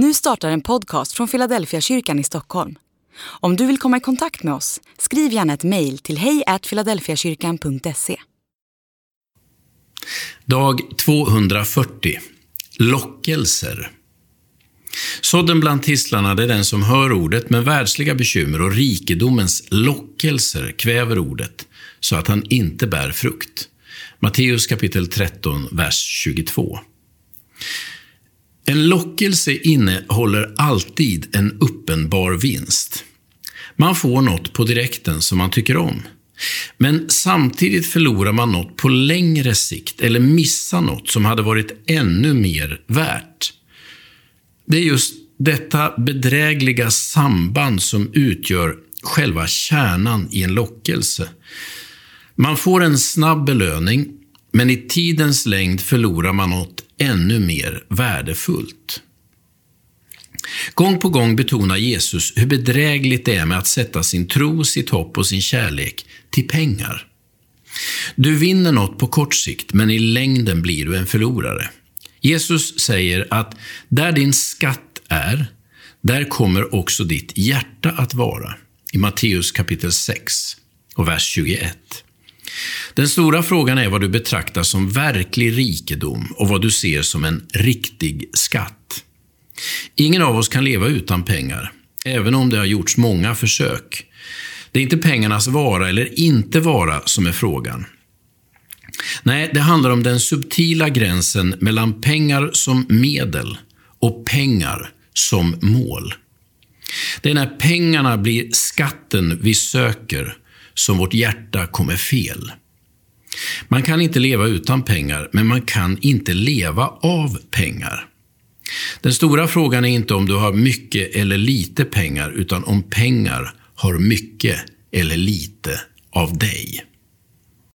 Nu startar en podcast från Philadelphia kyrkan i Stockholm. Om du vill komma i kontakt med oss, skriv gärna ett mejl till hejfiladelfiakyrkan.se. Dag 240. Lockelser. Sådden bland tistlarna är den som hör ordet, men världsliga bekymmer och rikedomens lockelser kväver ordet, så att han inte bär frukt. Matteus kapitel 13, vers 22. En lockelse innehåller alltid en uppenbar vinst. Man får något på direkten som man tycker om. Men samtidigt förlorar man något på längre sikt eller missar något som hade varit ännu mer värt. Det är just detta bedrägliga samband som utgör själva kärnan i en lockelse. Man får en snabb belöning, men i tidens längd förlorar man något ännu mer värdefullt. Gång på gång betonar Jesus hur bedrägligt det är med att sätta sin tro, sitt hopp och sin kärlek till pengar. Du vinner något på kort sikt, men i längden blir du en förlorare. Jesus säger att där din skatt är, där kommer också ditt hjärta att vara. I Matteus kapitel 6 och vers 21. Den stora frågan är vad du betraktar som verklig rikedom och vad du ser som en riktig skatt. Ingen av oss kan leva utan pengar, även om det har gjorts många försök. Det är inte pengarnas vara eller inte vara som är frågan. Nej, det handlar om den subtila gränsen mellan pengar som medel och pengar som mål. Det är när pengarna blir skatten vi söker som vårt hjärta kommer fel. Man kan inte leva utan pengar, men man kan inte leva av pengar. Den stora frågan är inte om du har mycket eller lite pengar, utan om pengar har mycket eller lite av dig.